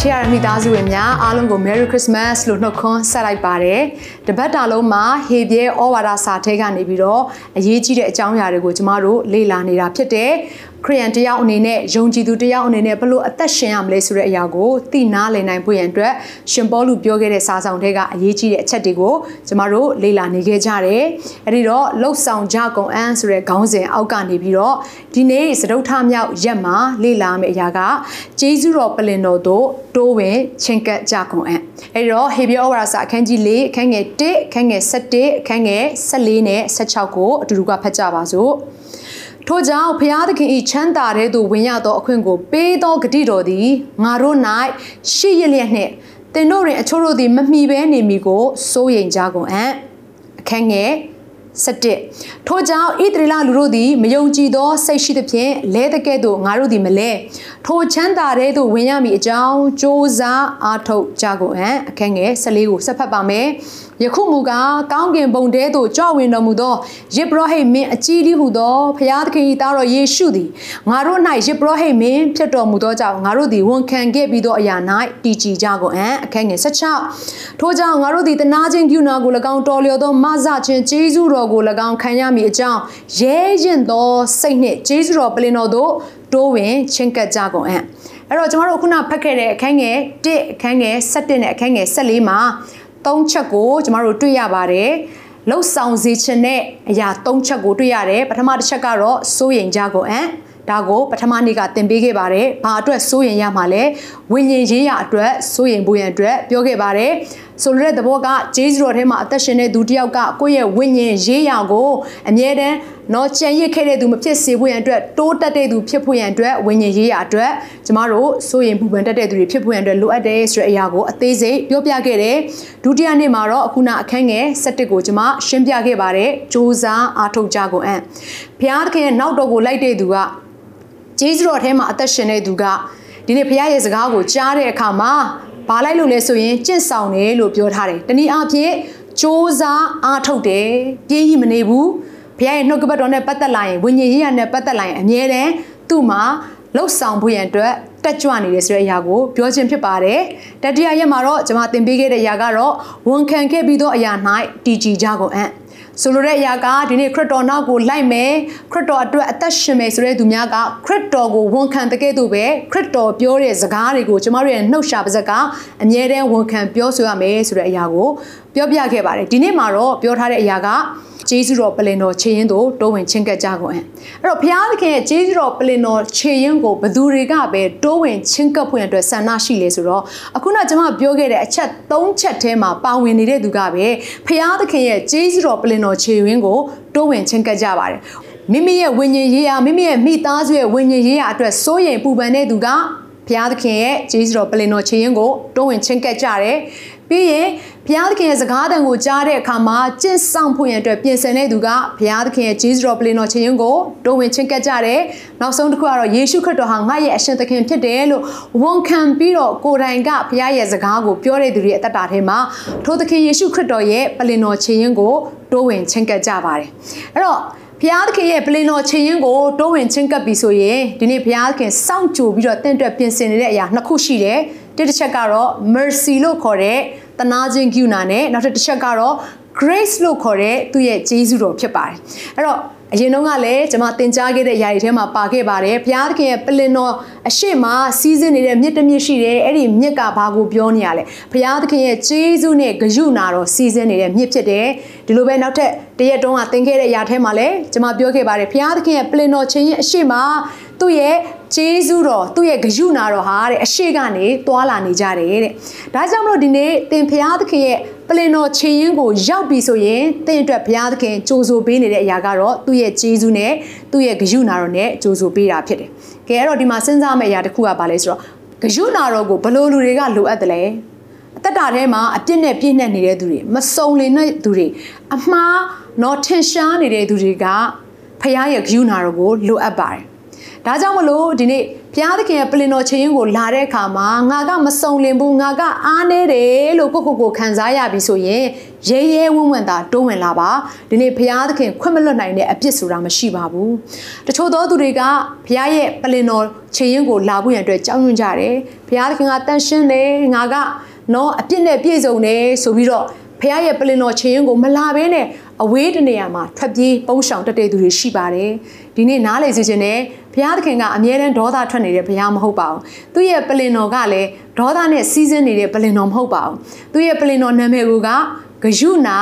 ချစ်ရမိသားစုဝင်များအားလုံးကို Merry Christmas လို့နှုတ်ခွန်းဆက်လိုက်ပါတယ်။တပတ်တာလုံးမှာဟေပြဲဩဝါဒစာထဲကနေပြီးတော့အရေးကြီးတဲ့အကြောင်းအရာတွေကိုကျမတို့လေ့လာနေတာဖြစ်တယ်။ခရိယန်တယောက်အနေနဲ့ယုံကြည်သူတယောက်အနေနဲ့ဘလို့အသက်ရှင်ရမလဲဆိုတဲ့အရာကိုသိနာလည်နိုင်ဖို့ရန်အတွက်ရှင်ပေါလုပြောခဲ့တဲ့စာဆောင်တွေကအရေးကြီးတဲ့အချက်တွေကိုကျမတို့လေ့လာနေခဲ့ကြတယ်။အဲဒီတော့လှုပ်ဆောင်ကြကုန်အန်းဆိုတဲ့ခေါင်းစဉ်အောက်ကနေပြီးတော့ဒီနေ့စတုထမြောက်ရက်မှာလေ့လာမယ့်အရာကဂျေဇုတော်ပလင်တော်တို့တိုးဝင်ချင်းကပ်ကြကုန်အန်း။အဲဒီတော့ဟေဘရဲဩဝါဒစာအခန်းကြီး၄အခန်းငယ်၁အခန်းငယ်၁၁အခန်းငယ်၁၄နဲ့၁၆ကိုအတူတူကဖတ်ကြပါစို့။ ထို့ကြောင့်ဖျားသခင်၏ချမ်းသာတဲ့သို့ဝင်ရသောအခွင့်ကိုပေးသောဂတိတော်သည်ငါတို့၌ရှိရလျက်နှင့်သင်တို့တွင်အချို့တို့သည်မမှီဘဲနေမည်ကိုစိုးရိမ်ကြကုန်အံ့အခန်းငယ် 17ထို့ကြောင့်ဣသရေလလူတို့သည်မယုံကြည်သောစိတ်ရှိသဖြင့်လဲတဲ့ကဲ့သို့ငါတို့သည်မလဲထိုချမ်းသာတဲ့သို့ဝင်ရမည်အကြောင်းစ조사အားထုတ်ကြကုန်အံ့အခန်းငယ်14ကိုဆက်ဖတ်ပါမယ်ယခုမူကားကောင်းကင်ဘုံတဲသို့ကြွဝင်တော်မူသောယေဘရဟိမင်းအကြီးကြီးဟုသောဖျားသခင်၏သားတော်ယေရှုသည်ငါတို့၌ယေဘရဟိမင်းဖြစ်တော်မူသောကြောင့်ငါတို့သည်ဝန်ခံခဲ့ပြီးသောအရာ၌တည်ကြည်ကြကုန်အံ့အခန်းငယ်16ထို့ကြောင့်ငါတို့သည်တနာခြင်းပြုနာကို၎င်းတော်လျော်သောမဆခြင်းကျေးဇူးတော်ကို၎င်းခံရမည်အကြောင်းရဲရင်သောစိတ်နှင့်ကျေးဇူးတော်ပလင်တော်သို့တိုးဝင်ချင်းကပ်ကြကုန်အံ့အဲ့တော့ကျမတို့ခုနဖတ်ခဲ့တဲ့အခန်းငယ်1အခန်းငယ်7နဲ့အခန်းငယ်14မှာ၃ချက်ကိုကျမတို့တွေ့ရပါတယ်လှုပ်ဆောင်စေခြင်းနဲ့အရာ၃ချက်ကိုတွေ့ရတယ်ပထမတစ်ချက်ကတော့စိုးရိမ်ကြကုန်အံ့ဒါကိုပထမနေ့ကသင်ပေးခဲ့ပါတယ်။ဘာအတွက်စိုးရင်ရမှာလဲ။ဝိညာဉ်ရေးရအတွက်စိုးရင်ဖို့ရန်အတွက်ပြောခဲ့ပါတယ်။ ဆိုလိုတဲ့သဘောကဂျေဇုတော်ထဲမှာအသက်ရှင်တဲ့သူတစ်ယောက်ကကိုယ့်ရဲ့ဝိညာဉ်ရေးရကိုအမြဲတမ်းနော်ကြံရစ်ခဲ့တဲ့သူမဖြစ်စေဖို့ရန်အတွက်တိုးတက်တဲ့သူဖြစ်ဖို့ရန်အတွက်ဝိညာဉ်ရေးရအတွက်ကျမတို့စိုးရင်ပူပန်တတ်တဲ့သူတွေဖြစ်ဖို့ရန်အတွက်လိုအပ်တယ်ဆိုတဲ့အရာကိုအသေးစိတ်ပြောပြခဲ့တယ်။ဒုတိယနေ့မှာတော့အခုနအခန်းငယ်7ကိုကျမရှင်းပြခဲ့ပါတယ်။စူးစမ်းအားထုတ်ကြကုန်အံ့။ဘုရားသခင်ရဲ့နောက်တော်ကိုလိုက်တဲ့သူကဂျေဇုတော်ထဲမှာအသက်ရှင်တဲ့သူကဒီနေ့ဘုရားရဲ့စကားကိုကြားတဲ့အခါမှာ ဘာလိုက်လို့လဲဆိုရင်ကြင့်ဆောင်တယ်လို့ပြောထားတယ်။တနည်းအားဖြင့်စ조사အားထုတ်တယ်။ပြေးကြီးမနေဘူး။ဘုရားရဲ့နှုတ်ကပတ်တော်နဲ့ပတ်သက်လာရင်ဝိညာဉ်ရေးရနဲ့ပတ်သက်လာရင်အမြဲတမ်းသူ့မှာလှုပ်ဆောင်ဖို့ရန်အတွက်တက်ကြွနေတယ်ဆိုတဲ့အရာကိုပြောခြင်းဖြစ်ပါတယ်။တတိယရက်မှာတော့ကျွန်မသင်ပေးခဲ့တဲ့အရာကတော့ဝန်ခံခဲ့ပြီးသောအရာ၌တည်ကြည်ကြကုန်အံ့။ ဆိုလိုတဲ့အရာကဒီနေ့ခရစ်တော်နောက်ကိုလိုက်မယ်ခရစ်တော်အတွက်အသက်ရှင်မယ်ဆိုတဲ့သူများကခရစ်တော်ကိုဝန်ခံတဲ့ကဲ့သို့ပဲခရစ်တော်ပြောတဲ့စကားတွေကိုကျမတို့ရဲ့နှုတ်ရှာပါဇက်ကအမြဲတမ်းဝန်ခံပြောဆိုရမယ်ဆိုတဲ့အရာကို ပြောပြခဲ့ပါတယ်ဒီနေ့မှာတော့ပြောထားတဲ့အရာကဂျေဇုတော်ပလင်တော်ခြေရင်တို့တိုးဝင်ချင်းကပ်ကြကုန်အဲ့တော့ဘုရားသခင်ရဲ့ဂျေဇုတော်ပလင်တော်ခြေရင်ကိုဘသူတွေကပဲတိုးဝင်ချင်းကပ်ဖွင့်အတွက်ဆန္ဒရှိလေဆိုတော့အခုနကျွန်မပြောခဲ့တဲ့အချက်၃ချက်ထဲမှာပါဝင်နေတဲ့သူကပဲဘုရားသခင်ရဲ့ဂျေဇုတော်ပလင်တော်ခြေရင်ကိုတိုးဝင်ချင်းကပ်ကြပါတယ်မိမိရဲ့ဝိညာဉ်ရေးရာမိမိရဲ့မိသားစုရဲ့ဝိညာဉ်ရေးရာအတွက်စိုးရိမ်ပူပန်တဲ့သူကဘုရားသခင်ရဲ့ဂျေဇုတော်ပလင်တော်ခြေရင်ကိုတိုးဝင်ချင်းကပ်ကြတယ် ပြီးရင်ဘုရားသခင်ရဲ့စကားတန်ကိုကြားတဲ့အခါမှာကျင့်ဆောင်ဖို့ရန်အတွက်ပြင်ဆင်တဲ့သူကဘုရားသခင်ရဲ့ဂျေဇုတော်ပလင်တော်ခြင်းရင်ကိုတိုးဝင်ချင်းကပ်ကြတယ်။နောက်ဆုံးတစ်ခုကတော့ယေရှုခရစ်တော်ဟာငါ့ရဲ့အရှင်သခင်ဖြစ်တယ်လို့ဝန်ခံပြီးတော့ကိုယ်တိုင်ကဘုရားရဲ့စကားကိုပြောတဲ့သူတွေအသက်တာထဲမှာထိုသခင်ယေရှုခရစ်တော်ရဲ့ပလင်တော်ခြင်းရင်ကိုတိုးဝင်ချင်းကပ်ကြပါတယ်။အဲ့တော့ဘုရားသခင်ရဲ့ပလင်တော်ခြင်းရင်ကိုတိုးဝင်ချင်းကပ်ပြီးဆိုရင်ဒီနေ့ဘုရားသခင်စောင့်ကြိုပြီးတော့တင့်အတွက်ပြင်ဆင်နေတဲ့အရာနှစ်ခုရှိတယ်။ တစ်တစ်ချက်ကတော့ mercy လို့ခေါ်တဲ့တနာခြင်းကရုဏာနဲ့နောက်တစ်ချက်ကတော့ grace လို့ခေါ်တဲ့သူ့ရဲ့ကျေးဇူးတော်ဖြစ်ပါတယ်အဲ့တော့အရင်တုန်းကလည်းကျွန်မသင်ကြားခဲ့တဲ့အရာတွေထဲမှာပါခဲ့ပါတယ်ဘုရားသခင်ရဲ့ပလင်တော်အရှိမစီးစင်းနေတဲ့မြစ်တစ်မြစ်ရှိတယ်အဲ့ဒီမြစ်ကဘာကိုပြောနေရလဲဘုရားသခင်ရဲ့ကျေးဇူးနဲ့ဂရုဏာတော်စီးစင်းနေတဲ့မြစ်ဖြစ်တယ်ဒီလိုပဲနောက်ထပ်တရက်တုန်းကသင်ခဲ့တဲ့အရာထဲမှာလည်းကျွန်မပြောခဲ့ပါတယ်ဘုရားသခင်ရဲ့ပလင်တော်ခြင်းရဲ့အရှိမ သူ့ရဲ့ဂျေဇုတော်သူ့ရဲ့ဂယုနာတော်ဟာတဲ့အရှိကနေသွာလာနေကြတယ်တဲ့ဒါကြောင့်မလို့ဒီနေ့သင်ဖျားသခင်ရဲ့ပလင်တော်ခြေရင်းကိုရောက်ပြီဆိုရင်သင်အတွက်ဘုရားသခင်ကြိုးဆိုပေးနေတဲ့အရာကတော့သူ့ရဲ့ဂျေဇုနဲ့သူ့ရဲ့ဂယုနာတော်နဲ့ကြိုးဆိုပေးတာဖြစ်တယ်။ကဲအဲ့တော့ဒီမှာစဉ်းစားမယ့်အရာတစ်ခုကဘာလဲဆိုတော့ဂယုနာတော်ကိုဘလို့လူတွေကလိုအပ်တယ်လဲအသက်တာထဲမှာအပြစ်နဲ့ပြည့်နှက်နေတဲ့သူတွေမစုံလင်တဲ့သူတွေအမှားတော့ထင်ရှားနေတဲ့သူတွေကဖခင်ရဲ့ဂယုနာတော်ကိုလိုအပ်ပါတယ် ဒါကြောင့်မလို့ဒီနေ့ဘုရားသခင်ရဲ့ပလင်တော်ခြင်းကိုလာတဲ့အခါမှာငါကမစုံလင်ဘူးငါကအားနေတယ်လို့ကိုကိုကိုခံစားရပြီဆိုရင်ရဲရဲဝံ့ဝံ့သာတိုးဝင်လာပါဒီနေ့ဘုရားသခင်ခွင့်မလွတ်နိုင်တဲ့အပြစ်ဆိုတာမရှိပါဘူးတချို့သောသူတွေကဘုရားရဲ့ပလင်တော်ခြင်းကိုလာဖို့ရန်အတွက်ကြောက်ရွံ့ကြတယ်ဘုရားသခင်ကတန်ရှင်းတယ်ငါကနော်အပြစ်နဲ့ပြည့်စုံတယ်ဆိုပြီးတော့ ဖခင်ရဲ့ပလင်တော်ခြေရင်ကိုမလာဘဲနဲ့အဝေးတနေရာမှာထွက်ပြေးပုန်းရှောင်တက်တဲ့သူတွေရှိပါတယ်ဒီနေ့နားလေစီခြင်းနဲ့ဘုရားသခင်ကအမြဲတမ်းဒေါသထွက်နေတဲ့ဘုရားမဟုတ်ပါဘူးသူ့ရဲ့ပလင်တော်ကလည်းဒေါသနဲ့စီးဆင်းနေတဲ့ပလင်တော်မဟုတ်ပါဘူးသူ့ရဲ့ပလင်တော်နာမည်ကဂယုနာ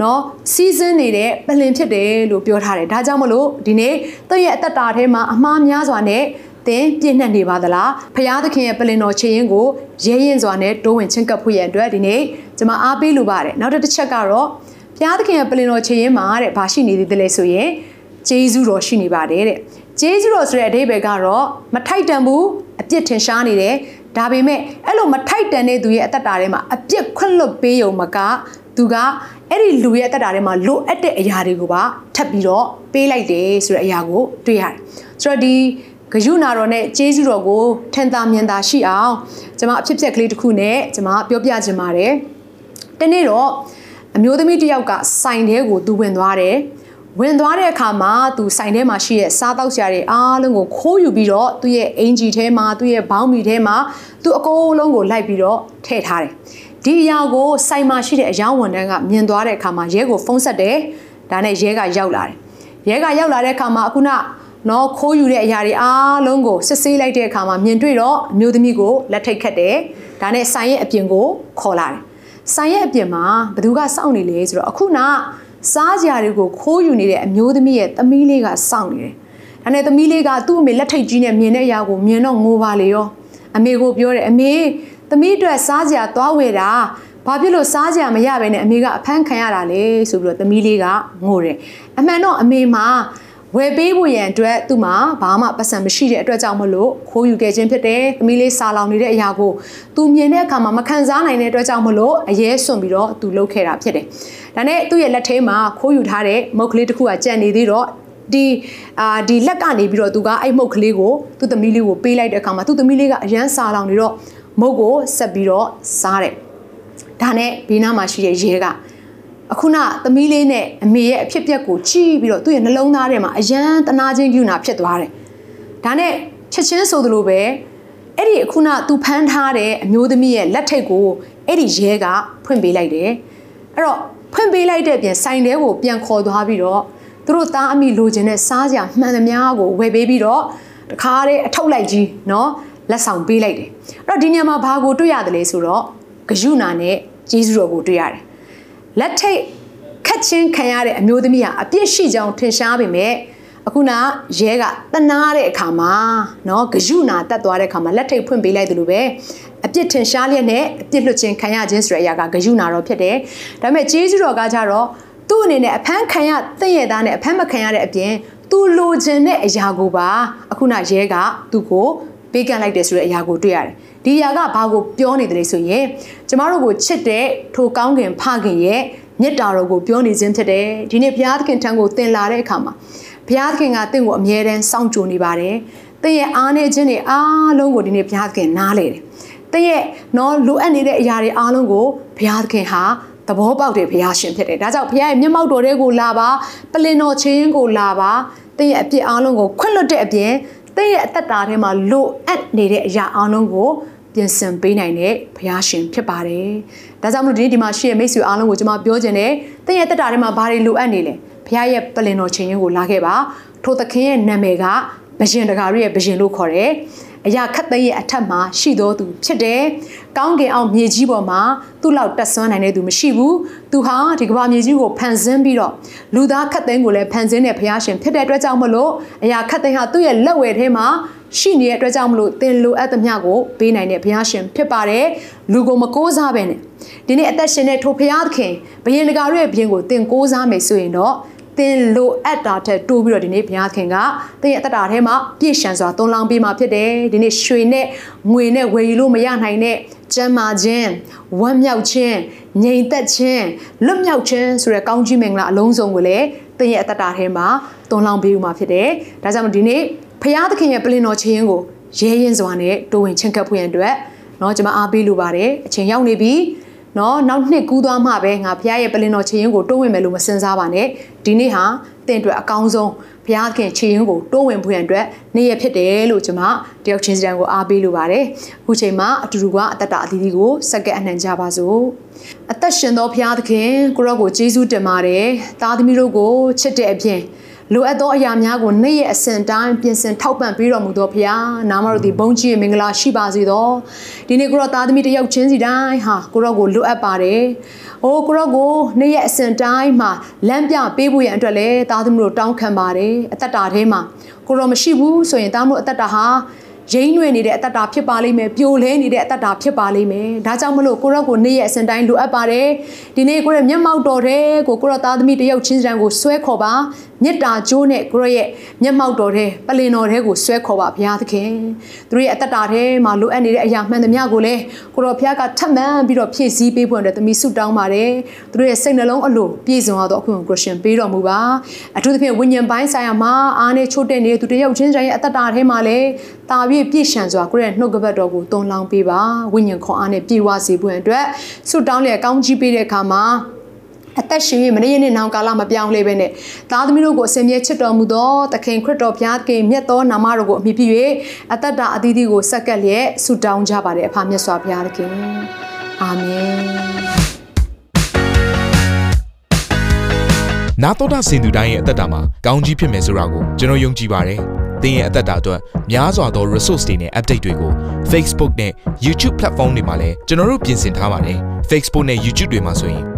နော်စီးဆင်းနေတဲ့ပလင်ဖြစ်တယ်လို့ပြောထားတယ်ဒါကြောင့်မလို့ဒီနေ့သူ့ရဲ့အသက်တာထဲမှာအမှားများစွာနဲ့သင်ပြည့်နှက်နေပါသလားဖရာသခင်ရဲ့ပလင်တော်ချေရင်ကိုရဲရင်စွာနဲ့တိုးဝင်ချင်းကပ်ဖို့ရန်အတွက်ဒီနေ့ကျွန်မအားပေးလိုပါတယ်နောက်တစ်ချက်ကတော့ဖရာသခင်ရဲ့ပလင်တော်ချေရင်မှာတဲ့ဘာရှိနေသေးတယ်လဲဆိုရင်ဂျေဇုတော်ရှိနေပါတယ်တဲ့ဂျေဇုတော်ဆိုတဲ့အဓိပ္ပာယ်ကတော့မထိုက်တန်ဘူးအပြစ်ထင်ရှားနေတယ်ဒါပေမဲ့အဲ့လိုမထိုက်တန်တဲ့သူရဲ့အသက်တာထဲမှာအပြစ်ခွင့်လွတ်ပေးုံမကသူကအဲ့ဒီလူရဲ့အသက်တာထဲမှာလိုအပ်တဲ့အရာတွေကိုပါထပ်ပြီးတော့ပေးလိုက်တယ်ဆိုတဲ့အရာကိုတွေ့ရတယ်ဆိုတော့ဒီ ဂယုနာတော်နဲ့ကျေးဇူးတော်ကိုထင်သာမြင်သာရှိအောင်ကျွန်မအဖြစ်အပျက်ကလေးတစ်ခုနဲ့ကျွန်မပြောပြချင်ပါတယ်။တနေ့တော့အမျိုးသမီးတစ်ယောက်ကစိုင်ထဲကိုသူဝင်သွားတယ်။ဝင်သွားတဲ့အခါမှာသူစိုင်ထဲမှာရှိတဲ့စားတောက်စရာတွေအားလုံးကိုခိုးယူပြီးတော့သူ့ရဲ့အင်ဂျီထဲမှာသူ့ရဲ့ဘောင်းမီထဲမှာသူအကုန်လုံးကိုလိုက်ပြီးတော့ထည့်ထားတယ်။ဒီအရာကိုစိုင်မှာရှိတဲ့အယောင်ဝန်တန်းကမြင်သွားတဲ့အခါမှာရဲကိုဖုန်းဆက်တယ်။ဒါနဲ့ရဲကရောက်လာတယ်။ရဲကရောက်လာတဲ့အခါမှာအခုန နော်ခိုးယူတဲ့အရာတွေအားလုံးကိုစစ်ဆေးလိုက်တဲ့အခါမှာမြင်တွေ့တော့အမျိုးသမီးကိုလက်ထိတ်ခတ်တယ်။ဒါနဲ့ဆိုင်ရဲ့အပြင်ကိုခေါ်လာတယ်။ဆိုင်ရဲ့အပြင်မှာဘသူကစောင့်နေလဲဆိုတော့အခုနစားကြရာတွေကိုခိုးယူနေတဲ့အမျိုးသမီးရဲ့သမီးလေးကစောင့်နေတယ်။ဒါနဲ့သမီးလေးကသူ့အမေလက်ထိတ်ကြီးနဲ့မြင်တဲ့အရာကိုမြင်တော့ငိုပါလေရော။အမေကိုပြောတယ်အမေသမီးအတွက်စားကြရာသွားဝယ်တာဘာဖြစ်လို့စားကြရမရပဲနဲ့အမေကအဖမ်းခံရတာလေဆိုပြီးတော့သမီးလေးကငိုတယ်အမှန်တော့အမေမှာ ဝယ်ပေးဖို့ရန်အတွက်သူ့မှာဘာမှပတ်စံမရှိတဲ့အတွက်ကြောင့်မလို့ခိုးယူခဲ့ခြင်းဖြစ်တယ်။သမီးလေးစာလောင်နေတဲ့အရာကိုသူမြင်တဲ့အခါမှာမခံစားနိုင်တဲ့အတွက်ကြောင့်မလို့အရေးစွန့်ပြီးတော့သူလှုပ်ခဲ့တာဖြစ်တယ်။ဒါနဲ့သူ့ရဲ့လက်ထဲမှာခိုးယူထားတဲ့မုတ်ကလေးတစ်ခုကကြံ့နေသေးတော့ဒီအာဒီလက်ကနေပြီးတော့သူကအဲ့မုတ်ကလေးကိုသူ့သမီးလေးကိုပေးလိုက်တဲ့အခါမှာသူ့သမီးလေးကအရန်စာလောင်နေတော့မုတ်ကိုဆက်ပြီးတော့စားတယ်။ဒါနဲ့ဘေးနားမှာရှိတဲ့ရဲက အခုနသမီးလေးနဲ့အမေရဲ့အဖြစ်အပျက်ကိုကြည့်ပြီးတော့သူ့ရဲ့နှလုံးသားထဲမှာအယံတနာချင်းယူနာဖြစ်သွားတယ်။ဒါနဲ့ချက်ချင်းဆိုသလိုပဲအဲ့ဒီအခုနသူဖမ်းထားတဲ့အမျိုးသမီးရဲ့လက်ထိတ်ကိုအဲ့ဒီရဲကဖွင့်ပေးလိုက်တယ်။အဲ့တော့ဖွင့်ပေးလိုက်တဲ့ပြင်ဆိုင်တဲကိုပြန်ခေါ်သွားပြီးတော့သူတို့သားအမိလိုချင်တဲ့စားစရာမှန်သမျှကိုဝယ်ပေးပြီးတော့တခါတည်းအထုပ်လိုက်ကြီးเนาะလက်ဆောင်ပေးလိုက်တယ်။အဲ့တော့ဒီညမှာဘာကိုတွေ့ရတယ်လဲဆိုတော့ဂယုနာနဲ့ဂျေဇုတော်ကိုတွေ့ရတယ် လက်ထိတ်ခတ်ချင်းခံရတဲ့အမျိုးသမီးဟာအပြစ်ရှိကြောင်းထင်ရှားပေမဲ့အခုနရဲကတနာတဲ့အခါမှာเนาะဂယုနာတက်သွားတဲ့အခါမှာလက်ထိတ်ဖွင့်ပေးလိုက်တယ်လို့ပဲအပြစ်ထင်ရှားလျက်နဲ့အပြစ်လွတ်ခြင်းခံရခြင်းဆိုတဲ့အရာကဂယုနာတော့ဖြစ်တယ်။ဒါပေမဲ့ဂျေဇုတော်ကကြတော့သူ့အနေနဲ့အဖမ်းခံရတင့်ရသားနဲ့အဖမ်းမခံရတဲ့အပြင်သူလိုချင်တဲ့အရာကိုပါအခုနရဲကသူ့ကို ပေးကန့်လိုက်တယ်ဆိုတဲ့အရာကိုတွေ့ရတယ်။ဒီအရာကဘာကိုပြောနေတယ်ဆိုရင်ကျမတို့ကိုချစ်တဲ့ထိုကောင်းကင်ဖခင်ရဲ့မေတ္တာတော်ကိုပြောနေခြင်းဖြစ်တယ်။ဒီနေ့ဘုရားသခင်ထံကိုသင်လာတဲ့အခါမှာဘုရားသခင်ကတင့်ကိုအမြဲတမ်းစောင့်ကြိုနေပါတယ်။တင့်ရဲ့အားနေခြင်းတွေအားလုံးကိုဒီနေ့ဘုရားသခင်နားလေတယ်။တင့်ရဲ့နော်လိုအပ်နေတဲ့အရာတွေအားလုံးကိုဘုရားသခင်ဟာသဘောပေါက်တဲ့ဘုရားရှင်ဖြစ်တယ်။ဒါကြောင့်ဘုရားရဲ့မျက်မှောက်တော်တွေကိုလာပါပလင်တော်ချင်းကိုလာပါတင့်ရဲ့အပြစ်အားလုံးကိုခွင့်လွတ်တဲ့အပြင် တင့်ရဲ့အသက်တာထဲမှာလိုအပ်နေတဲ့အရာအားလုံးကိုပြင်ဆင်ပေးနိုင်တဲ့ဘုရားရှင်ဖြစ်ပါတယ်။ဒါကြောင့်မို့ဒီနေ့ဒီမှာရှိတဲ့မိတ်ဆွေအားလုံးကိုကျွန်မပြောချင်တယ်။တင့်ရဲ့အသက်တာထဲမှာဘာတွေလိုအပ်နေလဲ။ဘုရားရဲ့ပလင်တော်ချင်းကိုလာခဲ့ပါ။ထိုသခင်ရဲ့နာမည်ကဘရှင်တကားရဲ့ဘရှင်လို့ခေါ်တယ်။ အရာခတ်သိမ်းရဲ့အထက်မှာရှိတော်သူဖြစ်တယ်။ကောင်းကင်အောင်မြေကြီးပေါ်မှာသူ့လောက်တက်ဆွမ်းနိုင်တဲ့သူမရှိဘူး။သူဟာဒီကမ္ဘာမြေကြီးကိုဖန်ဆင်းပြီးတော့လူသားခတ်သိမ်းကိုလည်းဖန်ဆင်းတဲ့ဘုရားရှင်ဖြစ်တဲ့အတွက်ကြောင့်မလို့အရာခတ်သိမ်းဟာသူ့ရဲ့လက်ဝဲထဲမှာရှိနေတဲ့အတွက်ကြောင့်မလို့သင်လိုအပ်သမျှကိုပေးနိုင်တဲ့ဘုရားရှင်ဖြစ်ပါတယ်။လူကိုမကိုးစားပဲနဲ့ဒီနေ့အသက်ရှင်တဲ့ထိုဘုရားသခင်ဘယင်တကာရဲ့ဘယင်ကိုသင်ကိုးစားမယ်ဆိုရင်တော့ သ သင်လိုအပ်တာထက်တိုးပြီးတော့ဒီနေ့ဘုရားခင်ကသင်ရဲ့အသက်တာထဲမှာပြည့်ရှံစွာသွန်လောင်းပေးมาဖြစ်တယ်ဒီနေ့ရွှေနဲ့ငွေနဲ့ဝယ်ယူလို့မရနိုင်တဲ့ကျမ်းမာခြင်းဝမ်းမြောက်ခြင်းငြိမ်သက်ခြင်းလွတ်မြောက်ခြင်းဆိုတဲ့ကောင်းကြီးမင်္ဂလာအလုံးစုံကိုလည်းသင်ရဲ့အသက်တာထဲမှာသွန်လောင်းပေးဦးမှာဖြစ်တယ်ဒါကြောင့်ဒီနေ့ဘုရားသခင်ရဲ့ပလင်တော်ခြင်းကိုရဲရင်စွာနဲ့တိုးဝင်ချင့်ကပ်ဖွင့်ရန်အတွက်เนาะကျွန်မအားပေးလိုပါတယ်အချိန်ရောက်နေပြီ နော်နောက်နှစ်ကူးသွားမှပဲငါဘုရားရဲ့ပလင်တော်ခြေရင်ကိုတိုးဝင်မယ်လို့မစင်စားပါနဲ့ဒီနေ့ဟာတင့်အတွက်အကောင်းဆုံးဘုရားခင်ခြေရင်ကိုတိုးဝင်ဖွင့်အတွက်နေ့ရက်ဖြစ်တယ်လို့ကျွန်မတယောက်ချင်းစီတိုင်းကိုအားပေးလိုပါတယ်အခုချိန်မှာအတူတူကအသက်တာအသီးသီးကိုစက္ကန့်အနှံကြပါစို့အသက်ရှင်သောဘုရားသခင်ကိုရောကိုကျေးဇူးတင်ပါတယ်သားသမီးတို့ကိုချစ်တဲ့အပြင် လိုအပ်သောအရာများကိုနေ့ရက်အစဉ်တိုင်းပြင်ဆင်ထောက်ပံ့ပေးတော်မူသောဖခင်နာမတော်သည်ဘုန်းကြီးမင်္ဂလာရှိပါစေသောဒီနေ့ကိုရောသားသမီးတယောက်ချင်းစီတိုင်းဟာကိုရောကိုလိုအပ်ပါတယ်။အိုးကိုရောကိုနေ့ရက်အစဉ်တိုင်းမှာလမ်းပြပေးဖို့ရန်အတွက်လည်းသားသမီးတို့တောင်းခံပါတယ်။အသက်တာထဲမှာကိုရောမရှိဘူးဆိုရင်သားမတို့အသက်တာဟာရင်းနှွေနေတဲ့အတ္တဖြစ်ပါလိမ့်မယ်ပြိုလဲနေတဲ့အတ္တဖြစ်ပါလိမ့်မယ်ဒါကြောင့်မလို့ကိုရော့ကိုနေ့ရက်အစဉ်တိုင်းလိုအပ်ပါတယ်ဒီနေ့ကိုရဲ့မျက်မှောက်တော်တဲ့ကိုကိုရော့သားသမီးတယောက်ချင်းစံကိုဆွဲခေါ်ပါ မေတ္တာကြိုးနဲ့ကိုရော့ရဲ့မျက်မှောက်တော်တဲ့ပလင်တော်တဲ့ကိုဆွဲခေါ်ပါဘုရားသခင်သူတို့ရဲ့အတ္တထဲမှာလိုအပ်နေတဲ့အရာမှန်သမျှကိုလည်းကိုရော့ဘုရားကထပ်မံပြီးတော့ဖြည့်ဆည်းပေးဖို့အတွက်သမီးဆုတောင်းပါတယ်သူတို့ရဲ့စိတ်နှလုံးအလိုပြည့်စုံသောအခုကိုရှင်ပေးတော်မူပါအထူးသဖြင့်ဝိညာဉ်ပိုင်းဆိုင်ရာမှာအားနဲ့ချို့တဲ့နေတဲ့သူတယောက်ချင်းစံရဲ့အတ္တထဲမှာလည်းတာပြည့်ပြည့်ရှံစွာကိုရဲ့နှုတ်ကပတ်တော်ကိုတုံလောင်းပေးပါဝိညာဉ်ခွန်အားနဲ့ပြေဝစေဖို့အတွက်ဆုတောင်းလျက်ကောင်းကြီးပေးတဲ့အခါမှာ အသက်ရှင်မနေရနဲ့နောင်ကာလမပြောင်းလဲပဲနဲ့သားသမီးတို့ကိုအစင်မြဲချစ်တော်မူသောသခင်ခရစ်တော်ဘုရားခင်မြတ်သောနာမတော်ကိုအမိပြု၍အသက်တာအသီးသီးကိုဆက်ကပ်လျက်ဆုတောင်းကြပါတယ်အဖမြတ်စွာဘုရားသခင်အာမင်နာတော်တာစင်သူတိုင်းရဲ့အသက်တာမှာကောင်းကြီးဖြစ်မယ်ဆိုတာကိုကျွန်တော်ယုံကြည်ပါတယ်သင်ရဲ့အသက်တာအတွက်များစွာသော resource တွေနဲ့ update တွေကို Facebook နဲ့ YouTube platform တွေမှာလည်းကျွန်တော်တို့ပြင်ဆင်ထားပါတယ် Facebook နဲ့ YouTube တွေမှာဆိုရင်